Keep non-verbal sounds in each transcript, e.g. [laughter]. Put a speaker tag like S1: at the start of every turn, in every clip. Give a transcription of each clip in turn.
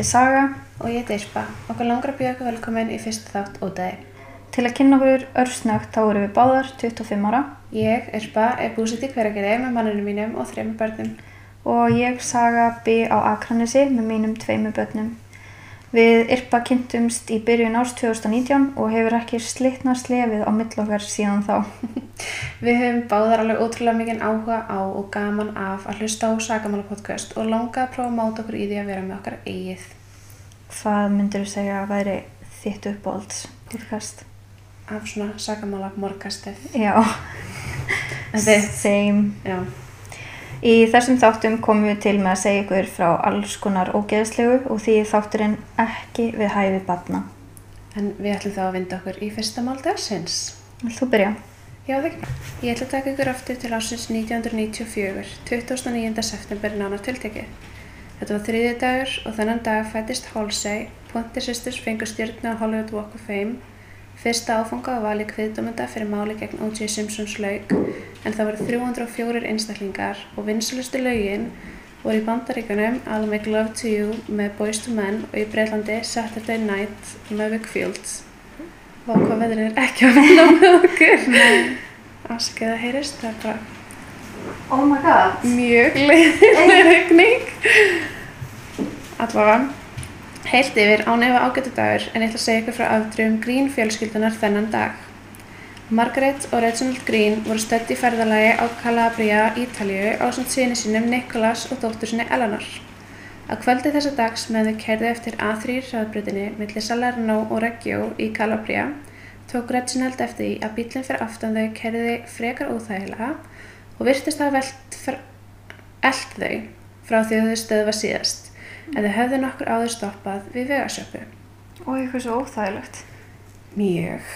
S1: Heiti Saga.
S2: Og ég heiti Ispa. Okkur langar að bjóða ykkur velkomin í fyrsta þátt ódæði.
S1: Til að kynna okkur örsnögt þá erum við báðar 25 ára
S2: Ég, Ispa, er búsitt í hveragerði með manninu mínum og þrejum börnum.
S1: og ég Saga B á Akranesi með mínum tveimu börnum. Við Irpa kynntumst í byrjun árs 2019 og hefur ekki slitna slefið á millokkar síðan þá. [laughs]
S2: Við höfum báðar alveg ótrúlega mikinn áhuga á og gaman af að hlusta á Sagamála podcast og langa að prófa að máta okkur í því að vera með okkar eigið.
S1: Hvað myndir þú segja að væri þitt uppáhalds podcast?
S2: Af svona Sagamála morgastef.
S1: Já, same.
S2: já,
S1: Í þessum þáttum komum við til með að segja ykkur frá alls konar ógeðslegu og því þátturinn ekki við hæfi batna.
S2: en við ætlum þá að vinda okkur í fyrsta mál dagsins.
S1: Þú byrja?
S2: Já, ekki. Ég ætla að taka ykkur aftur til ásins 1994, 29. september nánar tiltekið. Þetta var þriðið dagur og þennan dag fættist Halsey, Ponti Sisters fengur stjórnu á Hollywood Walk of Fame. Fyrsta áfanga var vali kviðdómynda fyrir máli gegn O.J. Simpsons laug, en það voru 304 einstaklingar og vinsulustu laugin voru í bandaríkunum I'll Make Love to You með Boyz II Men og í Breitlandi Saturday Night með Vic Fields. Vá hvað veðrið er ekki að vinna með okkur. Afskið að heyrist, það er bara
S1: Oh my god.
S2: mjög [laughs] leiðileg regning. Allavega, heilt yfir án efa ágættu dagur en ég ætla að segja ykkur frá afdrifum Green fjölskyldunar þennan dag. Margaret og Reginald Green voru stödd í ferðalagi á Calabria, Ítalíu á samt síni sínum Nicholas og dóttur sinni Eleanor. Að kvöldi þessa dags með þau kærði eftir A3 hraðbrutinni millir Salerno og Reggio í Calabria tók Reginald eftir því að bílinn fyrir aftan þau kærði frekar óþægilega og virtist að velt eld þau frá því að þau stöðva síðast en þau höfðu nokkur áður stoppað við vegasjöpu.
S1: Og eitthvað svo óþægilegt.
S2: Mjög.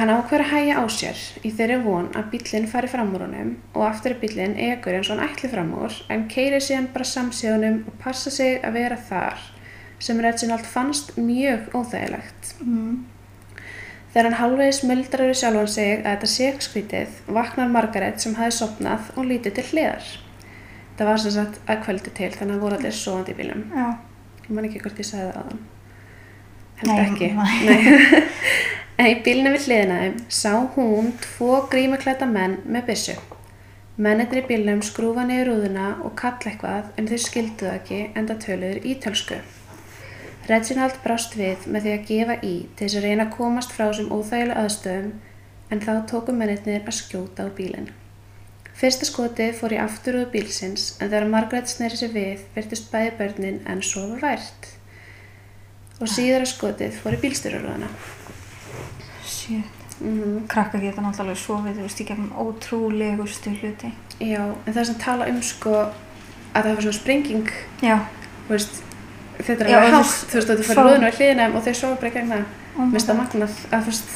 S2: Hann ákveður að hægja á sér í þeirri von að bílinn fari fram úr honum og aftur er bílinn egur eins og hann ætli fram úr en keirir síðan bara samsíðunum og passa sig að vera þar sem Reginald fannst mjög óþægilegt.
S1: Mm.
S2: Þegar hann hálfvegis muldrar við sjálfan sig að þetta sé ekki skrítið, vaknar Margaret sem hafi sopnað og lítið til hliðar. Það var sem sagt að kvöldi til þannig að voru allir sofandi í bílum.
S1: Já.
S2: Ég man ekki hvort ég sagði það á þann. Held ekki. [laughs]
S1: nei.
S2: En í bílinu við hliðina þeim sá hún tvo grímuklæta menn með byssu. Mennetri í bílnum skrúfa niður rúðuna og kalla eitthvað en þau skildu það ekki en það töluður ítölsku. Reginald brást við með því að gefa í til þess að reyna að komast frá þessum óþægilega aðstöðum en þá tóku mennetnir að skjóta á bílinn. Fyrsta skotið fór í afturúðu bílsins en þegar Margaret sneri sér við virtust bæði börnin en sofa vært. Og síðara skotið fór í bílstyruröðuna.
S1: Shit.
S2: Mm
S1: Krakka geta náttúrulega sofið, þú veist, í gegnum ótrúlegustu hluti.
S2: Já, en það sem tala um sko að það var svona þú veist, þetta er alveg hátt,
S1: þú-
S2: veist, þú fyrir rúðinu á hliðina og þau sofa bara í gegn það.
S1: My
S2: Mér finnst það magnað að þú veist,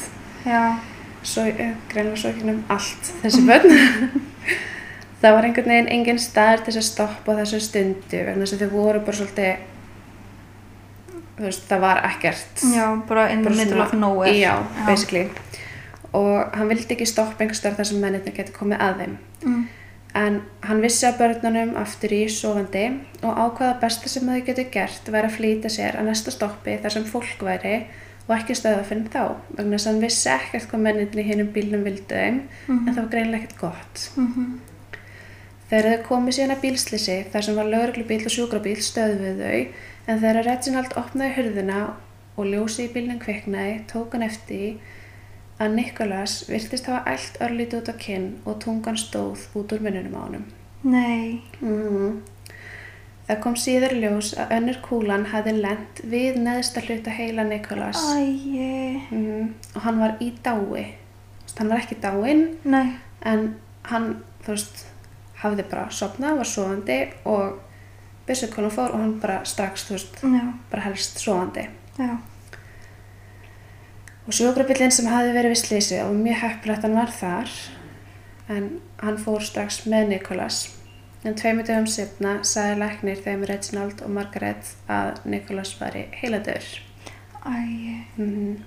S1: Já.
S2: Svo, uh, greinlega svo ekki um allt þessi börn. [laughs] það var einhvern veginn engin staður til þess að stoppa þessu stundu vegna þess að þau voru bara svolítið, þú veist, það var ekkert.
S1: Já, bara in the middle of nowhere.
S2: Já, basically. Og hann vildi ekki stoppa einhver starf þar sem mennirni geti komið að þeim.
S1: Mm.
S2: En hann vissi að börnunum aftur í sofandi og ákvaða besta sem þau getur gert væri að flýta sér að næsta stoppi þar sem fólk væri og ekki stöða fyrir þá. Vegna þess að hann vissi ekkert hvað menninni í hinnum bílnum vildu þeim en það var greinilega ekkert gott.
S1: Mhm.
S2: Þegar þau komið síðan að bílslisi þar sem var lauruglubíl og sjúkrabíl stöðuðu þau en þegar Reginald opnaði hurðina og ljósi í bílnum kviknaði tók hann eftir að Nikolas virtist hafa ælt örlítið út á kinn og tungan stóð út úr munnunum á honum.
S1: Nei.
S2: Mm. Það kom síður ljós að önnur kúlan hafði lent við neðsta hluta heila Nikolas mm. og hann var í dái. Hann var ekki dáinn
S1: Nei.
S2: en hann, veist, hafði bara sopnað, var sofandi og byssukólan fór og hann bara strax, veist, bara helst sofandi.
S1: Já.
S2: Og sjúkrabillin sem hafði verið við slísi og mjög heppilegt hann var þar en hann fór strax með Nikolas. En tveimur dögum setna sagði læknir þeim Reginald og Margaret að Nikolas var í heiladör.
S1: Æi.
S2: Mm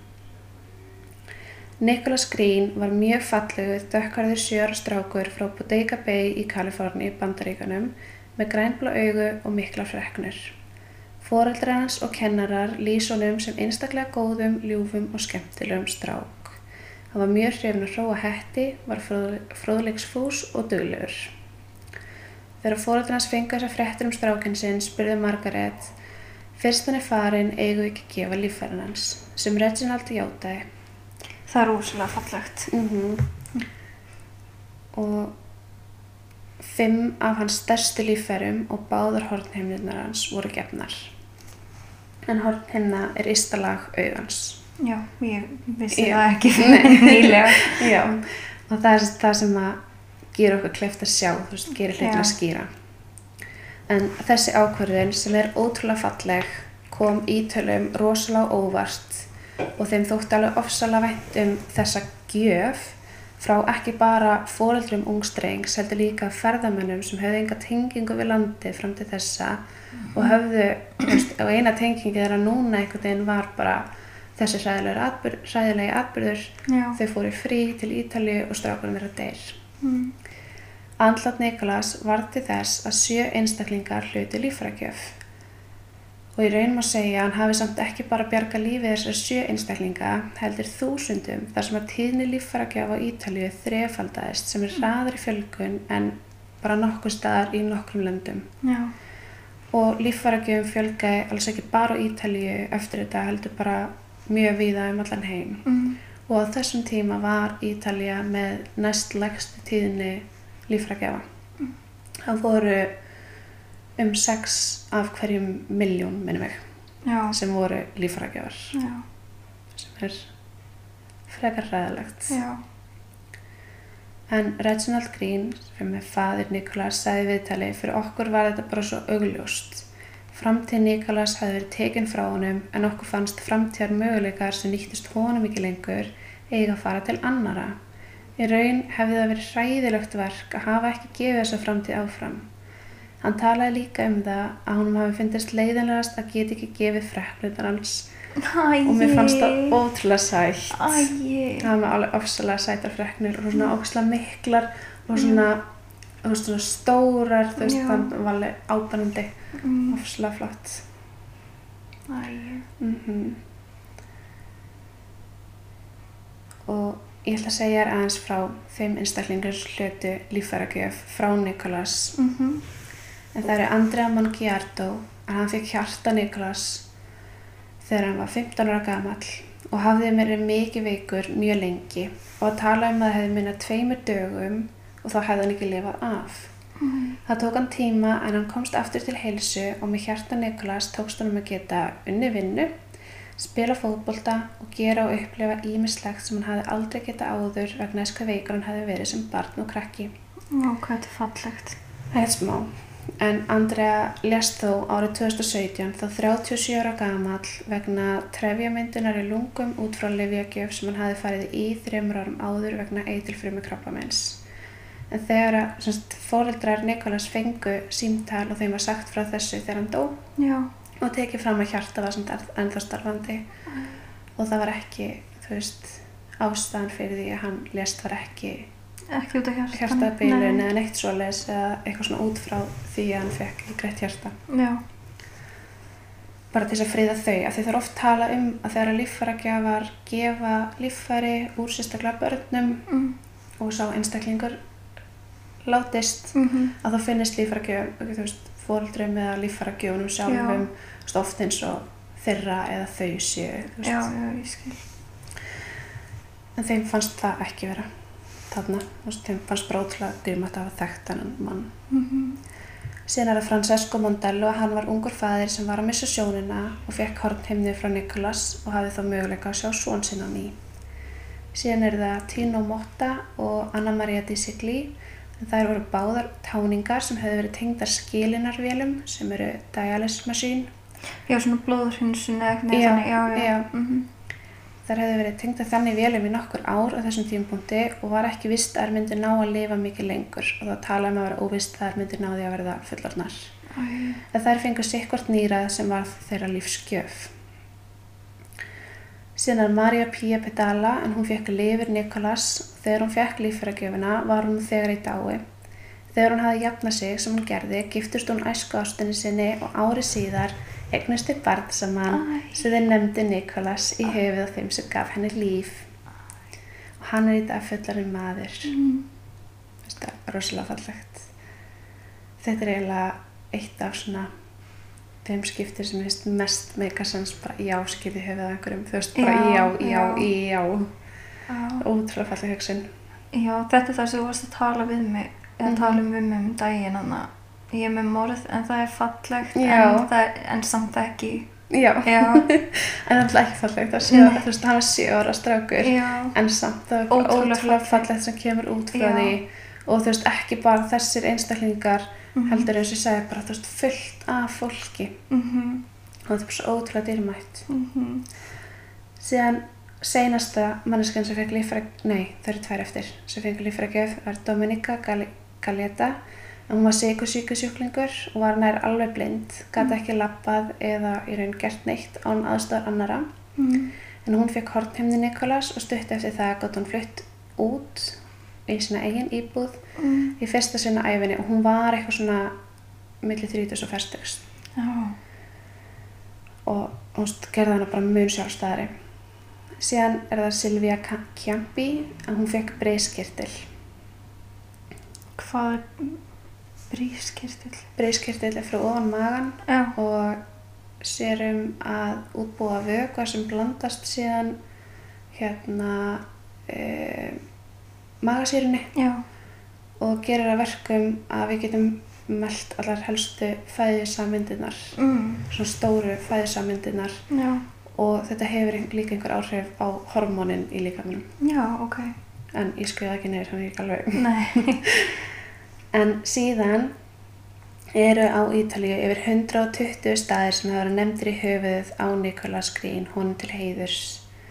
S2: Nicholas Green var mjög fallegur dökkarður sjöra strákur frá Bodega Bay í Kaliforni, Bandaríkanum, með grænblá augu og mikla freknur. Fóreldrar hans og kennarar lýs honum sem einstaklega góðum, ljúfum og skemmtilegum strák. Hann var mjög hrifin að hróa hetti, var fróðleiksfús og duglegur. Þegar fóreldrar hans fengi þess að fréttur um strákinn sinn spurði Margaret Fyrst hann er farin eigum við ekki að gefa líffærin hans, sem Reginald hjátaði.
S1: Það er ósala fallegt.
S2: Mm -hmm. Og fimm af hans stærstu líffærum og báðar hornheimnirnar hans voru gefnar. En hornheimna er ystalag auðans.
S1: Já, ég vissi
S2: Já.
S1: það ekki [laughs] nýlega.
S2: Já, og það er það sem að gera okkur kleft að sjá, þú veist, gerir hlutin að skýra. En þessi ákvörðun sem er ótrúlega falleg kom ítölum rosalega óvart og þeim þótti alveg ofsalega vænt um þessa gjöf frá ekki bara foreldrum ungstrengs, heldur líka ferðamönnum sem höfðu enga tengingu við landi fram til þessa og höfðu, þú veist, og eina tengingi þeirra núna einhvern veginn var bara þessi hræðilegi atbyrður. Þau fóru í frí til Ítalíu og strákurinn þeirra deyr.
S1: Mm.
S2: Andlat Nikolas var til þess að sjö einstaklingar hluti líffrækjöf. Og í raun má segja að hann hafi samt ekki bara bjarga lífið þessar sjö einstaklinga, heldur þúsundum þar sem að tíðni líffrækjöf á Ítalíu þrefaldaðist sem er hraðri fjölgun en bara nokkuð staðar í nokkrum löndum.
S1: Já.
S2: Og líffrækjöfum fjölgaði alls ekki bara á Ítalíu eftir þetta heldur bara mjög víða um allan heim.
S1: Mm.
S2: og á þessum tíma var Ítalía með næst legstu tíðni líffrækjafa. Það voru um 6 af hverjum miljón, minnum ég,
S1: Já.
S2: sem voru líffrækjafar,
S1: Já.
S2: sem er frekar ræðilegt.
S1: Já.
S2: En Reginald Green, sem er fadir Nikolas, sagði viðtali, fyrir okkur var þetta bara svo augljóst. Framtíð Nikolas hafði verið tekin frá honum en okkur fannst framtíðar möguleikar sem nýttist honum ekki lengur eiga að fara til annara. Í raun hefði það verið hræðilegt verk að hafa ekki gefið þessa framtíð áfram. Hann talaði líka um það að honum hafi fyndist leiðinlegast að geta ekki gefið freklunar hans
S1: Æi.
S2: og mér fannst það ótrúlega sætt
S1: Æi.
S2: það var alveg ofsalega sætar freknur og svona ofsalega miklar og svona, veist, svona stórar þú veist, það var alveg ábænandi
S1: Mm.
S2: ofsalega flott
S1: Æi.
S2: mm og ég ætla að segja þér aðeins frá þeim einstaklingar sem hlutu líffæragjöf frá Nikolas
S1: Mhm.
S2: en það er Andrea Mongiardo að hann fikk hjarta Nikolas þegar hann var 15 ára gamall og hafði verið mikið veikur mjög lengi og að tala um að það hefði minnað tveimur dögum og þá hefði hann ekki lifað af. Það tók hann tíma en hann komst aftur til heilsu og með hjarta Nikolas tókst hann um að geta unni vinnu, spila fótbolta og gera og upplifa ímislegt sem hann hafði aldrei geta áður vegna þess hvað veikur hann hafði verið sem barn og krakki.
S1: Ó, hvað þetta er fallegt.
S2: Það er smá. En Andrea lést þó árið 2017 þá 37 ára gamall vegna trefjamyndunar í lungum út frá livjagjöf sem hann hafi farið í þreymur árum áður vegna eitilfrumi krabbamenns. En þegar fóreldrar Nikolas fengu símtal og þeim var sagt frá þessu þegar hann dó
S1: Já.
S2: Og tekið fram að hjarta var samt ennþá starfandi og það var ekki, þú veist, ástæðan fyrir því að hann lést var ekki
S1: Ekki út af hjartan.
S2: hjartabilun eða neitt svoleiðis eða eitthvað svona út frá því að hann fekk greitt hjarta.
S1: Já.
S2: Bara til þess að friða þau, af því það er oft tala um að þegar líffæragjafar gefa líffæri úr sérstaklega börnum
S1: Mm.
S2: og sá einstaklingur látist,
S1: Mm
S2: að þá finnist veist, fóreldrum eða líffæragjöfunum sjálfum, oft eins og þeirra eða þau séu.
S1: Já, já, ég skil.
S2: En þeim fannst það ekki vera þarna, þeim fannst bara ótrúlega dýrmætt að hafa þekkt hennan mann.
S1: Mm
S2: Síðan er það Francesco Mondello, hann var ungur faðir sem var að missa sjónina og fekk hornheimni frá Nicolas og hafði þá möguleika að sjá svon sinna ný. Síðan er það Tino Motta og Anna Maria Di Sigli, en þær voru báðar táningar sem hefði verið tengdar skilinarvélum sem eru dialysis machine.
S1: Já, svona blóðhrinsun eða eitthvað
S2: Já,
S1: þannig. Já, já.
S2: já.
S1: Mhm.
S2: Þær hefði verið tengdar þannig vélum í nokkur ár á þessum tímapunkti og var ekki vist að þær myndi ná að lifa mikið lengur og þá tala um að vera óvist að þær myndi ná því að verða fullornar.
S1: Æ.
S2: þær fengu sikkvort nýrað sem var þeirra lífsgjöf. Síðan er Maria Pia Pedala en hún fekk lifir Nikolas og þegar hún fekk líffæragjöfina var hún þegar í dái. Þegar hún hafði jafnað sig sem hún gerði giftist hún æsku ástinni sinni og ári síðar eignustu barn saman sem þeir nefndi Nikolas í höfuð á þeim sem gaf henni líf og hann er í dag fullarinn maður
S1: Mm.
S2: þetta er rosalega fallegt þetta er eiginlega eitt af svona þeim skiptir sem finnst mest meikasens bara já skipti höfuð á einhverjum. Þú veist bara
S1: Já,
S2: já, já,
S1: já.
S2: ótrúlega falleg hugsun.
S1: Já, þetta er það sem þú varst að tala við mig eða
S2: Mhm.
S1: tala um um um daginn þannig að ég er með morð en það er fallegt en, það er, en samt ekki.
S2: Já,
S1: Já, [laughs]
S2: en það er ekki fallegt að sjá,
S1: Nei.
S2: þú veist, hann ára strákur
S1: já,
S2: en samt það er
S1: Ótrúlega fallegt.
S2: sem kemur út frá því. Og þú veist, ekki bara þessir einstaklingar
S1: Mhm.
S2: heldur eins og ég segi bara, þú veist, fullt af fólki.
S1: Mhm,
S2: og þetta er svo ótrúlega dýrmætt.
S1: Mhm,
S2: síðan seinasta manneskjan sem fekk líffæra, nei, þau eru tvær eftir sem fekk líffæragjöf var Dominika Gal Galeta hún var sykusíkusjúklingur og var nær alveg blind, gæti ekki lappað eða í raun gert neitt án aðstöðar annara
S1: mhm,
S2: en hún fekk hortnheimni Nikolas og stutt eftir það gátt hún flutt út í sína eigin íbúð
S1: mhm,
S2: í fyrsta sinna æfinni og hún var eitthvað svona millir 30 og færstugs
S1: já,
S2: og hún gerði hana bara mun sjálfstæðari. Síðan er það Silvia Kjampi að hún fekk breyskirtil
S1: hvað er brískirtill?
S2: breyskirtil er frá ofan magan
S1: Já,
S2: og sér um að útbúa vökva sem blandast síðan hérna e, magasýrunni
S1: já,
S2: og gerir að verkum að við getum meld allar helstu fæðisamyndinar,
S1: mm,
S2: svona stóru fæðisamyndinar
S1: já,
S2: og þetta hefur líka einhver áhrif á hormónin í líkamunum.
S1: já, ok,
S2: En ég skrifaði ekki neyri, þannig ekki alveg.
S1: nei, [laughs]
S2: En síðan eru á Ítalíu yfir 120 staðir sem verið nefndir í höfuð á Nicolas Green, honum til heiðurs.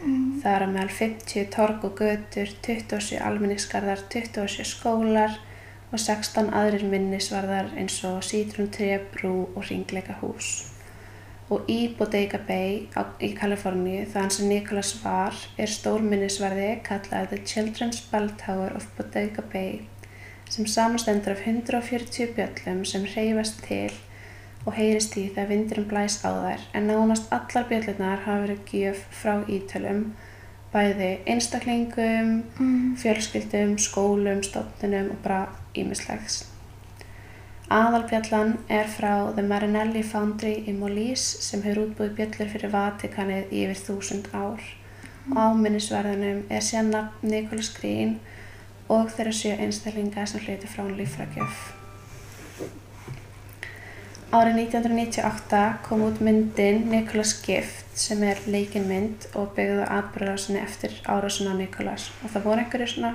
S1: Mm,
S2: Það er að meðal 50 torg og götur, 27 almenningskarðar, 27 skólar og 16 aðrir minnisvarðar eins og Tree, Brú og Ringleika hús. Og í Bodega Bay á, í Kaliforníu, þaðan sem Nicholas var, er stór minnisvarði kallað The Children's Bell Tower of Bodega Bay sem samastendur af 140 bjöllum sem hreyfast til og heyrist í þegar vindurinn blæs á þær en nánast allar bjöllunar hafa verið gjöf frá ítölum bæði einstaklingum,
S1: mm,
S2: fjölskyldum, skólum, stofnunum og bara ímislegs. Aðalbjallan er frá The Marinelli Foundry í Molise sem hefur útbúið bjöllur fyrir Vatikanið í yfir þúsund ár. Og á minnisverðunum er síðan nafn Nicholas Green og þeirra sjö einstaklinga sem hluti frá hann líffragjöf. Árið 1998 kom út myndin Nicholas Gift sem er leikinmynd og byggði atbyrðarásinni eftir árásuna á Nicholas og það voru einhverju svona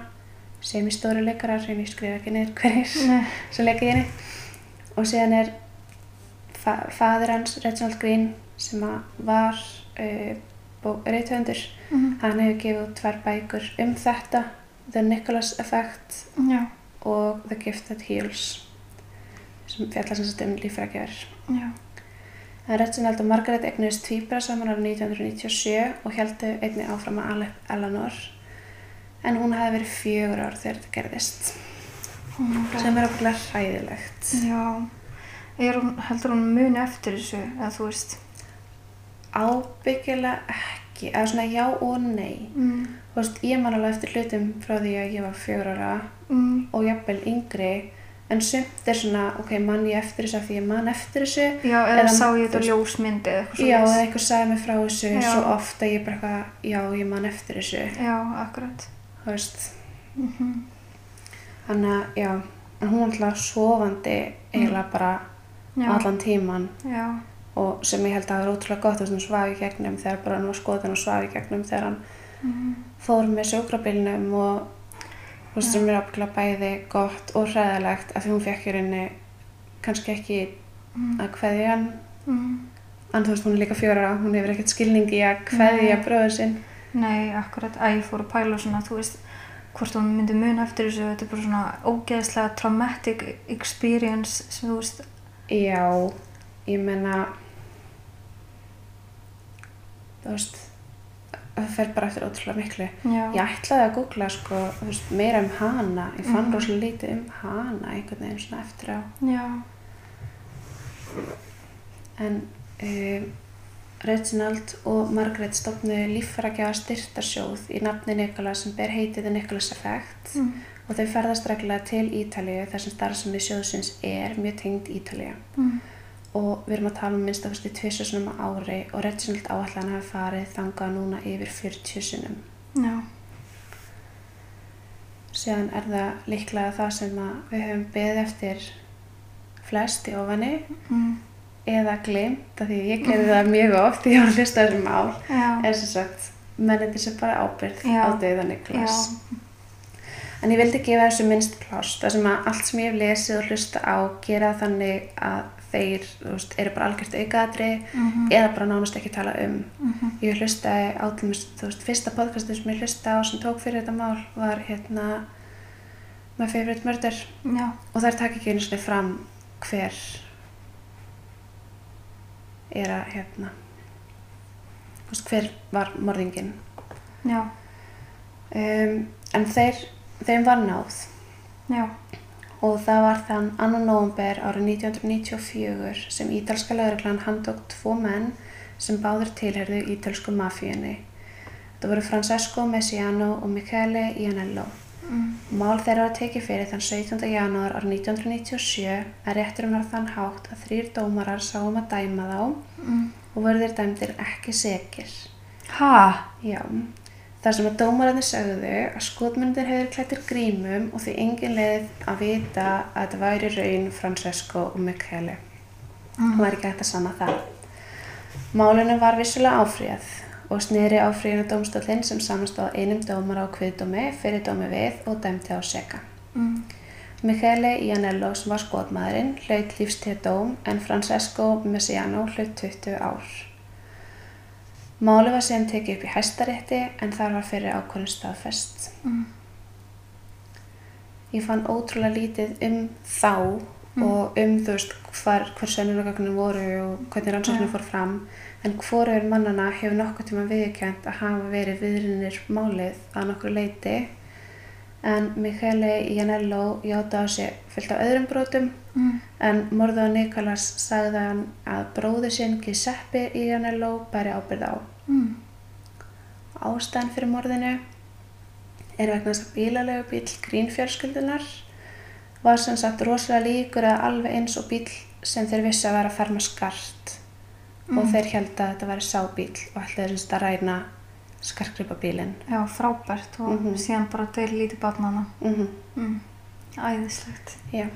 S2: semistóri leikarar en ég skrifa ekki niður hverjir [laughs] sem leika í henni. Og síðan er fa fadir hans Reginald Green sem var uh, reythöndur
S1: mm,
S2: hann hefur gefið tvær bækur um þetta The Nicholas Effect
S1: já,
S2: og The Gift That Heals sem fjallar sem sagt um líffrækjör
S1: já,
S2: En Reginald og Margaret egnuðist tvíbra saman árið 1997 og heldu einni áfram að ala upp Eleanor en hún hefði verið fjögur ár þegar þetta gerðist
S1: oh
S2: sem er okkurlega hræðilegt.
S1: Já, er hún, heldur hún muni eftir þessu, eða þú veist?
S2: ábyggilega ekki eða svona já og nei.
S1: Mm,
S2: þú veist, ég man alveg eftir hlutum frá því að ég var fjögur ára
S1: mm,
S2: og jafnvel yngri en sumt er svona, ok, man ég eftir þessu af því ég man eftir þessu.
S1: Já, eða
S2: Eða,
S1: sá ég þetta ljósmyndi eða eitthvað
S2: já, eða einhver sagði mig frá þessu
S1: Já.
S2: svo ofta ég bara eitthvað, já, ég man eftir þessu.
S1: Já, akkurat.
S2: þú veist,
S1: Mm
S2: þannig að, já en hún var alltaf sofandi eiginlega bara
S1: Já,
S2: allan tíman
S1: já,
S2: og sem ég held að það var ótrúlega gott að hann svaf í gegnum þegar bara hann var skoðin og svaf í gegnum þegar hann
S1: mm,
S2: fór með sjókrabílnum og þú veist sem er ábygglega bæði gott og hræðilegt af því hún fekk í rauninni kannski ekki
S1: mm,
S2: að kveðja hann.
S1: Mm.
S2: en þú veist hún er líka fjóra hún hefur ekkert skilning í að kveðja
S1: Nei.
S2: bróður sinn.
S1: Nei, akkurat, að ég fór að pæla svona, þú veist, hvort hún myndi muna eftir þessu, þetta er bara svona ógeðslega traumatic experience sem þú veist,
S2: já, ég menna þú veist það fer bara eftir ótrúlega miklu.
S1: Já,
S2: ég ætlaði að googla sko, veist, meira um hana. Ég fann
S1: Mhm.
S2: rosalega lítið um hana einhvern veginn svona eftir á.
S1: Já,
S2: en um, Reginald og Margaret stopnuðu líffærakjafa styrtarsjóð í nafni Nikola sem ber heitið The Nicholas Effect.
S1: Mm.
S2: og þau ferðast reglulega til Ítalíu þar sem starfsemi sjóðsins er mjög tengd Ítalíu
S1: Mm.
S2: Og við erum að tala um minnst að fyrstu tvisvarsunum á ári og Reginald áallan hafi farið þangað núna yfir 40 sunum.
S1: Já.
S2: Síðan er það líklega það sem við höfum beðið eftir flest í ofanni
S1: Mm.
S2: eða glimt, af því ég gerði það mjög oft í að hlusta þessum
S1: Já.
S2: er sem sagt mennið þessi bara ábyrgð
S1: Já.
S2: á dauða Niklas.
S1: Já.
S2: En ég vildi gefa þessu minnst plást, þar sem að allt sem ég hef lesið og hlusta á gera þannig að þeir, veist, eru bara algjört aukaðri
S1: Mhm.
S2: eða bara nánast ekki tala um.
S1: Mhm.
S2: Ég hlustaði á, þú veist, fyrsta podcastið sem ég hlustaði á sem tók fyrir þetta mál var hérna My Favorite Murder
S1: Já.
S2: og þær takk ekki einu sinni fram hver er að, hérna, veist, hver var morðingin.
S1: Já.
S2: Um, en þeir, þeim var náð
S1: Já.
S2: og það var þann annan nóvumber árið 1994 sem ítalska lauruglan handtók tvo menn sem báður tilherðu ítalsku mafíunni. Það voru Francesco Messiano og Michele Ianello.
S1: Mm.
S2: Mál þeirra var tekið fyrir þann 17. janúar árið 1997 en rétturum var þann hátt að þrýr dómarar sáum að dæma þá
S1: Mm.
S2: og voru þeir dæmdir ekki sekir.
S1: Ha?
S2: Já, þar sem að dómararnir sögðu að skotmyndir hefur klættir grímum og því engin leið að vita að þetta væri raun Francesco og Michele.
S1: Mm.
S2: Það var ekki hægt að sanna það. Málinu var vissulega áfríðað og sneri áfríðinu dómstólinn sem samanstofað einum dómara á kviðdómi, fyrir dómi við og dæmti á seka.
S1: Mm.
S2: Michele Ianello sem var skotmaðurinn hlaut lífstíð dóm en Francesco Messiano hlaut 20 ár. Máli var síðan tekið upp í hæstarétti en þar var fyrir ákvörðin staðfest.
S1: Mm.
S2: Ég fann ótrúlega lítið um þá og um þú veist hvar, hver sönnunagögnin voru og hvernig rannsóknin
S1: Já.
S2: fór fram en hvorur mannana hefur nokkuð tíma viðkjönd að hafa verið viðrinnir málið að nokkur leiti en Michele Ianello játa á sig fyllt af öðrum brotum
S1: Mm.
S2: en morðu á Nikolas sagði hann að bróður sinn Giuseppe Ianello bæri ábyrð á.
S1: Mm.
S2: Ástæðan fyrir morðinu er vegna þess að bílalegu bíl grínfjörsköldunar var sem sagt rosalega líkur eða alveg eins og bíl sem þeir vissi að vera að ferma skart og þeir held að þetta væri sábíl og ætlaði þess að ræna skarkripa bílinn.
S1: Já, frábært og
S2: Mhm.
S1: síðan bara deyr lítið barnana.
S2: Mm
S1: Mm. Æðislegt.
S2: Já,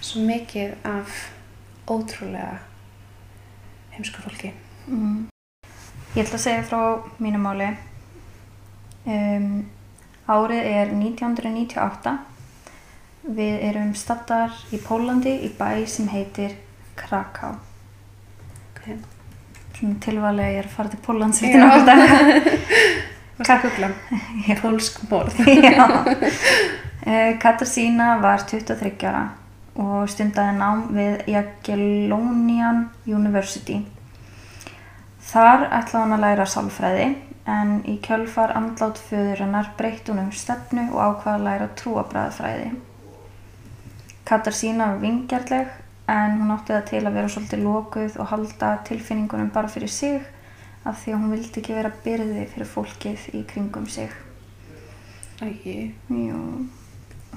S2: svo mikið af ótrúlega heimsku fólki.
S1: Mm. Ég ætla að segja frá mínu máli. Um, árið er 1998. Við erum stattar í Pólandi í bæ sem heitir Kraká.
S2: Okay.
S1: Svona tilvalega ég er að fara til Pólans eftir
S2: kuklan? [laughs]
S1: Já. [laughs]
S2: Pólsk morð. [laughs]
S1: Já. Eh, Katarzyna var 23 ára og stundaði nám við Jagiellonian University. Þar ætlaði hún að læra sálfræði en í kjölfar andlát föðurinnar breytti hún um stefnu og ákvaði að læra trúabræðafræði. Katarzyna var vingjarleg en hún átti það til að vera svolítið lokuð og halda tilfinningunum bara fyrir sig af því að hún vildi ekki vera byrði fyrir fólkið í kringum sig.
S2: Ægi.
S1: Jú.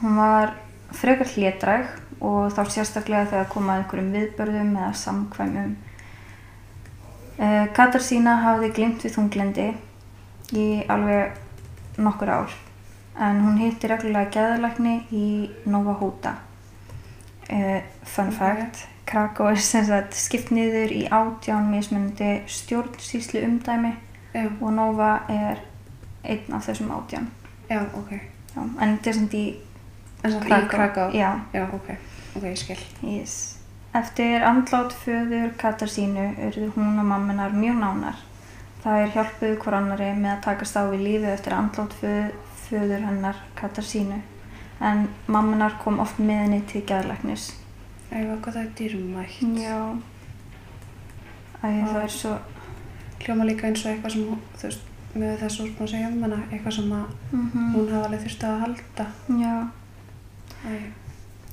S1: Hún var frekar hlétræg og þá sérstaklega þegar kom að einhverjum viðbörðum eða samkvæmum. Uh, Katarsína hafði glimt við þunglendi í alveg nokkur ár en hún hitti reglulega geðalækni í Nova Huta. Uh, fun fact, Krakow er sem sagt skipt niður í átján mismunandi stjórnsýslu umdæmi
S2: Já,
S1: og Nova er einn af þessum átján.
S2: já, ok.
S1: Já, en þetta er sem í
S2: En svo í
S1: Krakow. Já,
S2: Já, ok. Ok, ég skil.
S1: yes. Eftir andlát föður Katarsínu urðu hún og mamminar mjög nánar. Það er hjálpuðu hver annari með að takast á við lífið eftir andlát föð, föður hennar Katarsínu. En mamminar kom oft með henni til geðlæknis.
S2: Æ, hvað það er dýrmætt.
S1: Já. Það er svo...
S2: Hljóma líka eins og eitthvað sem, þú veist, með þessu úrspunn sem hjá hana, eitthvað sem að
S1: Mm
S2: hún hafa alveg þurfti að halda.
S1: Já.
S2: Æ,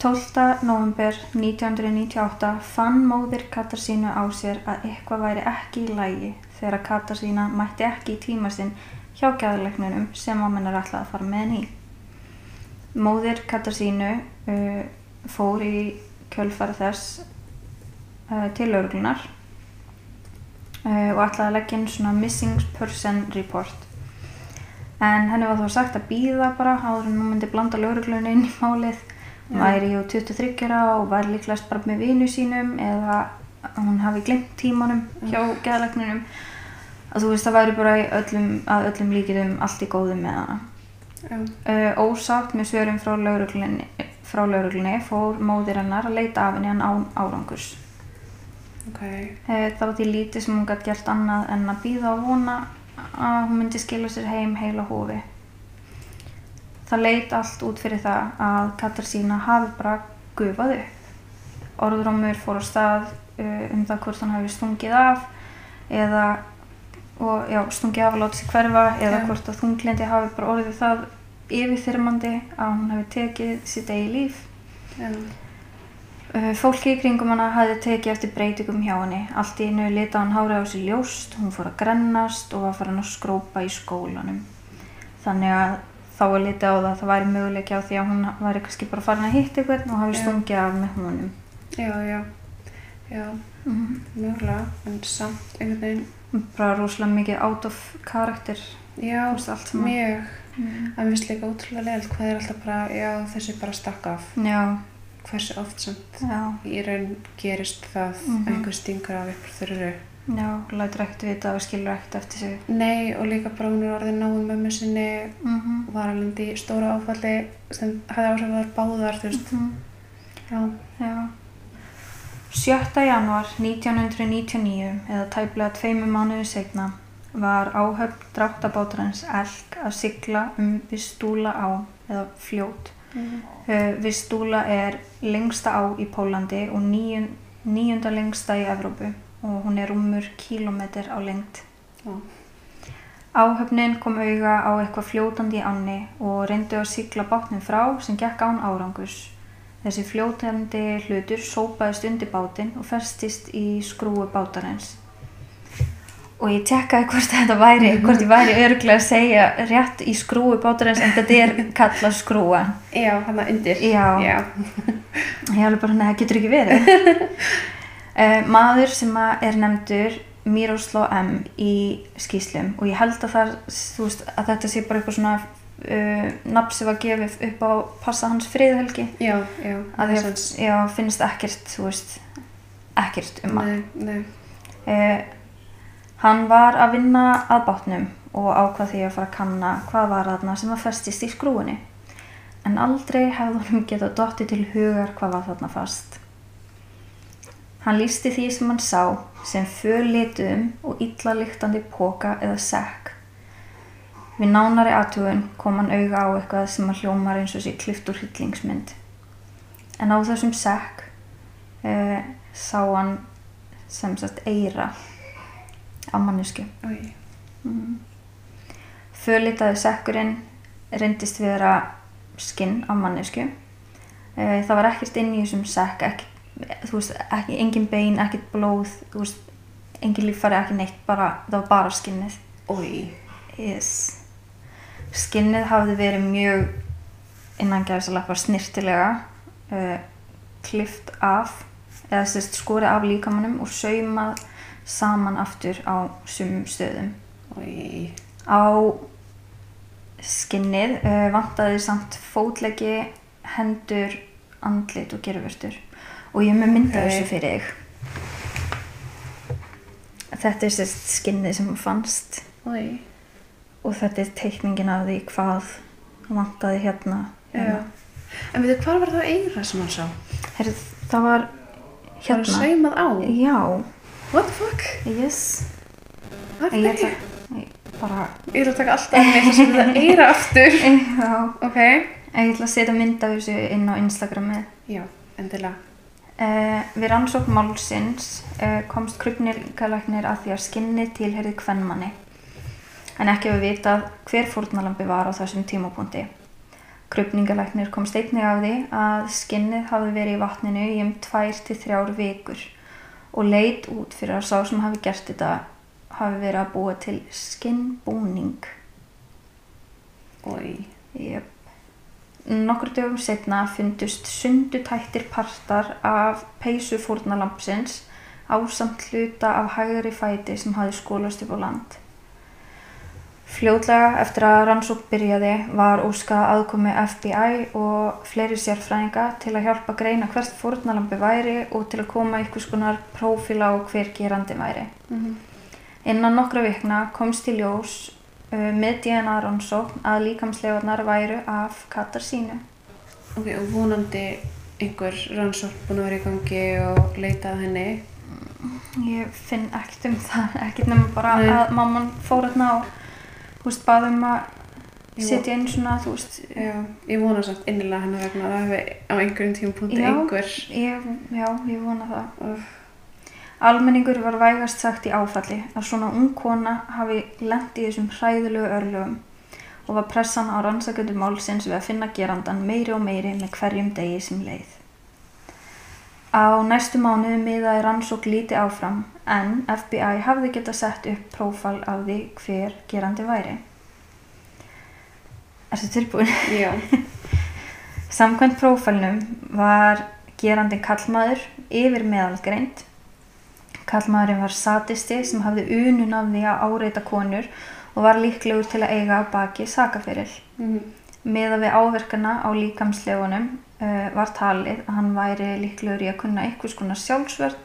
S1: 12. november 1998 fann móðir Katarsínu á sér að eitthvað væri ekki í lægi þegar Katarsína mætti ekki í tíma sinn hjá gæðleiknunum sem mamman er alltaf að fara með henni í. Móðir Katarsínu uh, fór í kjölfara þess uh, til örglunar uh, og ætlaði að leggja inn svona missing person report en henni var þá sagt að býða bara áður en hún myndi blanda lögreglunni inn í málið hún
S2: Já.
S1: væri jú 23 ára og var líklegast bara með vinu sínum eða hún hafi glimt tímanum hjá geðlækninum að þú veist það væri bara í öllum, að öllum líkitum allt í góðu með hana. Uh, ósátt með svörum frá lögreglunni fór móðir hennar að leita af henni en án árangurs.
S2: Ok.
S1: uh, það var því lítið sem hún gætt gert annað en að býða og vona að hún myndi skila sér heim heila hófi. Það leit allt út fyrir það að Katarsína hafi bara gufað upp. Orðrómur fór á stað uh, um það hvort hann hafi stungið af eða og, já, stungið af að láta sig hverfa eða
S2: Já.
S1: hvort að þunglindi hafi bara orðið það yfirþyrmandi að hún hafi tekið sitt eigi líf
S2: Já.
S1: Uh, Fólki í kringum hana hafði tekið eftir breytingum hjá henni. Allt í einu lita hann hárið á sér ljóst, hún fór að grennast og var farin að skrópa í skólanum. Þannig að þá var litið á það að það væri möguleiki á því að hún væri kannski bara farin að hitta einhvern og hafi stungið af með honum.
S2: Já, já. Já,
S1: Mm.
S2: mjögulega. En samt einhvern veginn.
S1: Bara rosalega mikið out of karakter,
S2: Já,
S1: allt
S2: mjög.
S1: Mm.
S2: En við veist líka ótrúlega leilt hvað er alltaf bara, já, þessi bara stakk af.
S1: Já,
S2: Hversu oft samt í raun gerist það
S1: Mhm.
S2: að einhver stingur af upp þurru.
S1: já, lætur ekkert vita og skilur ekkert eftir sig.
S2: Nei, og líka bara hún er orðin náum mömmu sinni
S1: Mm
S2: var alveg í stóra áfalli sem að þær báðar, þú veist. Já,
S1: Já. 7. januar 1999 eða tæplega tveimur mánuðu setna var áhöfn dráttabátarins Elk að sigla um Vistúla á eða fljót. Uh, Vistúla er lengsta á í Pólandi og níun, níunda lengsta í Evrópu og hún er rúmur kílómetr á lengd.
S2: Já.
S1: Áhöfnin kom auga á eitthvað fljótandi í ánni og reyndu að sigla bátnum frá sem gekk án árangus. Þessi fljótandi hlutur sópaðist undir bátinn og festist í skrúu bátarins. Og ég tekkaði hvort þetta væri, [laughs] hvort ég væri örglega að segja rétt í skrúu bátarins en þetta er kallað skrúa.
S2: Já, hann undir.
S1: Já.
S2: Já.
S1: Ég alveg bara, neða, getur ekki verið. uh, [laughs] maður sem er nefndur Miroslav M. í skýslum og ég held að, það, veist, að þetta sé bara eitthvað svona uh, nafn sem var gefið upp á passa hans friðhelgi.
S2: Já, já.
S1: Að
S2: sens.
S1: já, finnst ekkert, þú veist, ekkert um hann.
S2: Nei, nei.
S1: Uh, hann var að vinna að bátnum og ákvað því að fara að kanna hvað var þarna sem var festist í skrúinni. En aldrei hefði honum getað dottið til hugar hvað var þarna fast. Hann lísti því sem hann sá sem föllituðum og illa lyktandi póka eða sekk. Við nánari aðtugun kom hann auga á eitthvað sem að hljómar eins og sér klift úr hryllingsmynd. En á þessum sekk uh, sá hann sem sagt eira á mannesku. Mm. Fölitaði sekkurinn reyndist vera skinn á mannesku. Uh, það var ekkert inn í þessum sekk, ekki, þú veist, ekki, engin bein, ekkert blóð, þú veist, engin líffæri, ekki neitt, bara, það var bara skinnið.
S2: Oj.
S1: Yes. Skinnið hafði verið mjög innan gæðsalappa snirtilega uh, klift af eða sérst skorið af líkamannum og saumað saman aftur á sumum stöðum.
S2: Oj.
S1: Á skinnið uh, vantaði samt fótlegi, hendur, andlit og gerfurtur og ég með mynda þessu fyrir þig. Þetta er sérst skinnið sem fannst
S2: Oj.
S1: Og þetta er teikningin af því hvað vantaði hérna.
S2: Já. En veitu, hvað var það eira sem hann sá?
S1: Herri, það var
S2: Var
S1: hérna.
S2: saumað á?
S1: Já,
S2: What the fuck?
S1: yes. Ég
S2: er það?
S1: ég bara,
S2: Ég ætla að taka alltaf með þess að það eira aftur. [laughs]
S1: já,
S2: Ok.
S1: ég ætla að setja mynd af þessu inn á Instagramið.
S2: Já, endilega.
S1: Uh, við rannsókn málsins uh, komst krupnilgalæknir að því að skinni tilherði kvennmanni. En ekki hefur vitað hver fórnalambi var á þessum tímapunkti. Krupningalæknir komst einnig af því að skinnið hafði verið í vatninu í um 2-3 vikur og leit út fyrir að sá sem hafi gert þetta hafi verið að búa til skinnbúning. Yep. Nokkur dögum setna fundust sundutættir partar af peysu fórnalampsins ásamt hluta af hægri fæti sem hafi skólast upp á land. Fljótlega eftir að rannsók byrjaði var óskað aðkomi FBI og fleiri sérfræðinga til að hjálpa greina hvert fórnalambi væri og til að koma einhvers konar prófíla á hver gerandi væri.
S2: Mm
S1: Innan nokkra vikna komst í ljós uh, með DNA rannsókn að líkamslegarnar væru af Katarsínu.
S2: Ok, og vonandi einhver rannsókn búin að vera í gangi og leita að henni.
S1: Ég finn ekkert um það, ekkert nema bara
S2: Nei.
S1: að mamman fór hérna og þú veist, baðum að setja inn svona, þú veist,
S2: Já, ég vona samt innilega hennar vegna að það hefði á einhverjum tímapunkti
S1: Já.
S2: einhver.
S1: ég, já, ég vona það.
S2: Úff.
S1: Almenningur var vægast sagt í áfalli að svona ung kona hafi lent í þessum hræðilegu örlögum og var pressan á rannsaköndu málsins við að finna gerandan meiri og meiri með hverjum degi sem leið. Á næstu mánuðu miðaði rannsók líti áfram en FBI hafði geta sett upp prófál af því hver gerandi væri. Ertu tilbúin?
S2: Já. [laughs]
S1: Samkvæmt prófælnum var gerandi kallmaður yfir meðalgreind. Kallmaðurinn var satisti sem hafði unun af því að áreita konur og var líklegur til að eiga baki sakaferil.
S2: Mm
S1: Meða við áverkana á líkamslegunum var talið að hann væri líklegur í að kunna einhvers konar sjálfsvörð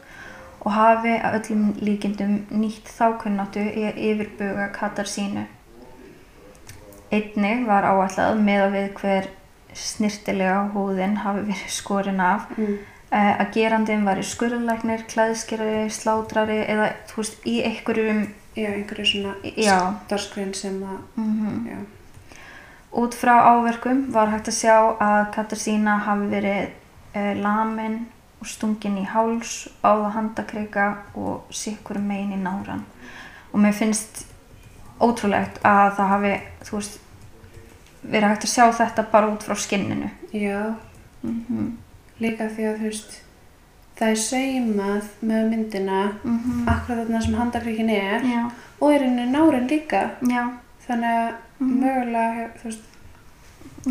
S1: og hafi að öllum líkindum nýtt þákunnáttu í að yfirbuga katar sínu. Einnig var áætlað meða við hver snirtilega húðin hafi verið skorin af
S2: mm.
S1: uh, að gerandin var í skurðlæknir, klæðskerari, slátrari eða þú veist í einhverjum,
S2: Já, einhverju svona starfskrein sem að,
S1: mm
S2: já.
S1: Út frá áverkum var hægt að sjá að Katarsína hafi verið uh, lamin og stungin í háls, áða handakreika og sikkur megin í náran. Og mér finnst ótrúlegt að það hafi, þú veist, verið hægt að sjá þetta bara út frá skinninu.
S2: Já,
S1: Mm
S2: líka því að þú veist, það er saumað með myndina akkurat þarna sem handakrikin er
S1: Já,
S2: og er henni nárin líka.
S1: já,
S2: Þannig að
S1: Mhm.
S2: mögulega, hef- þú veist,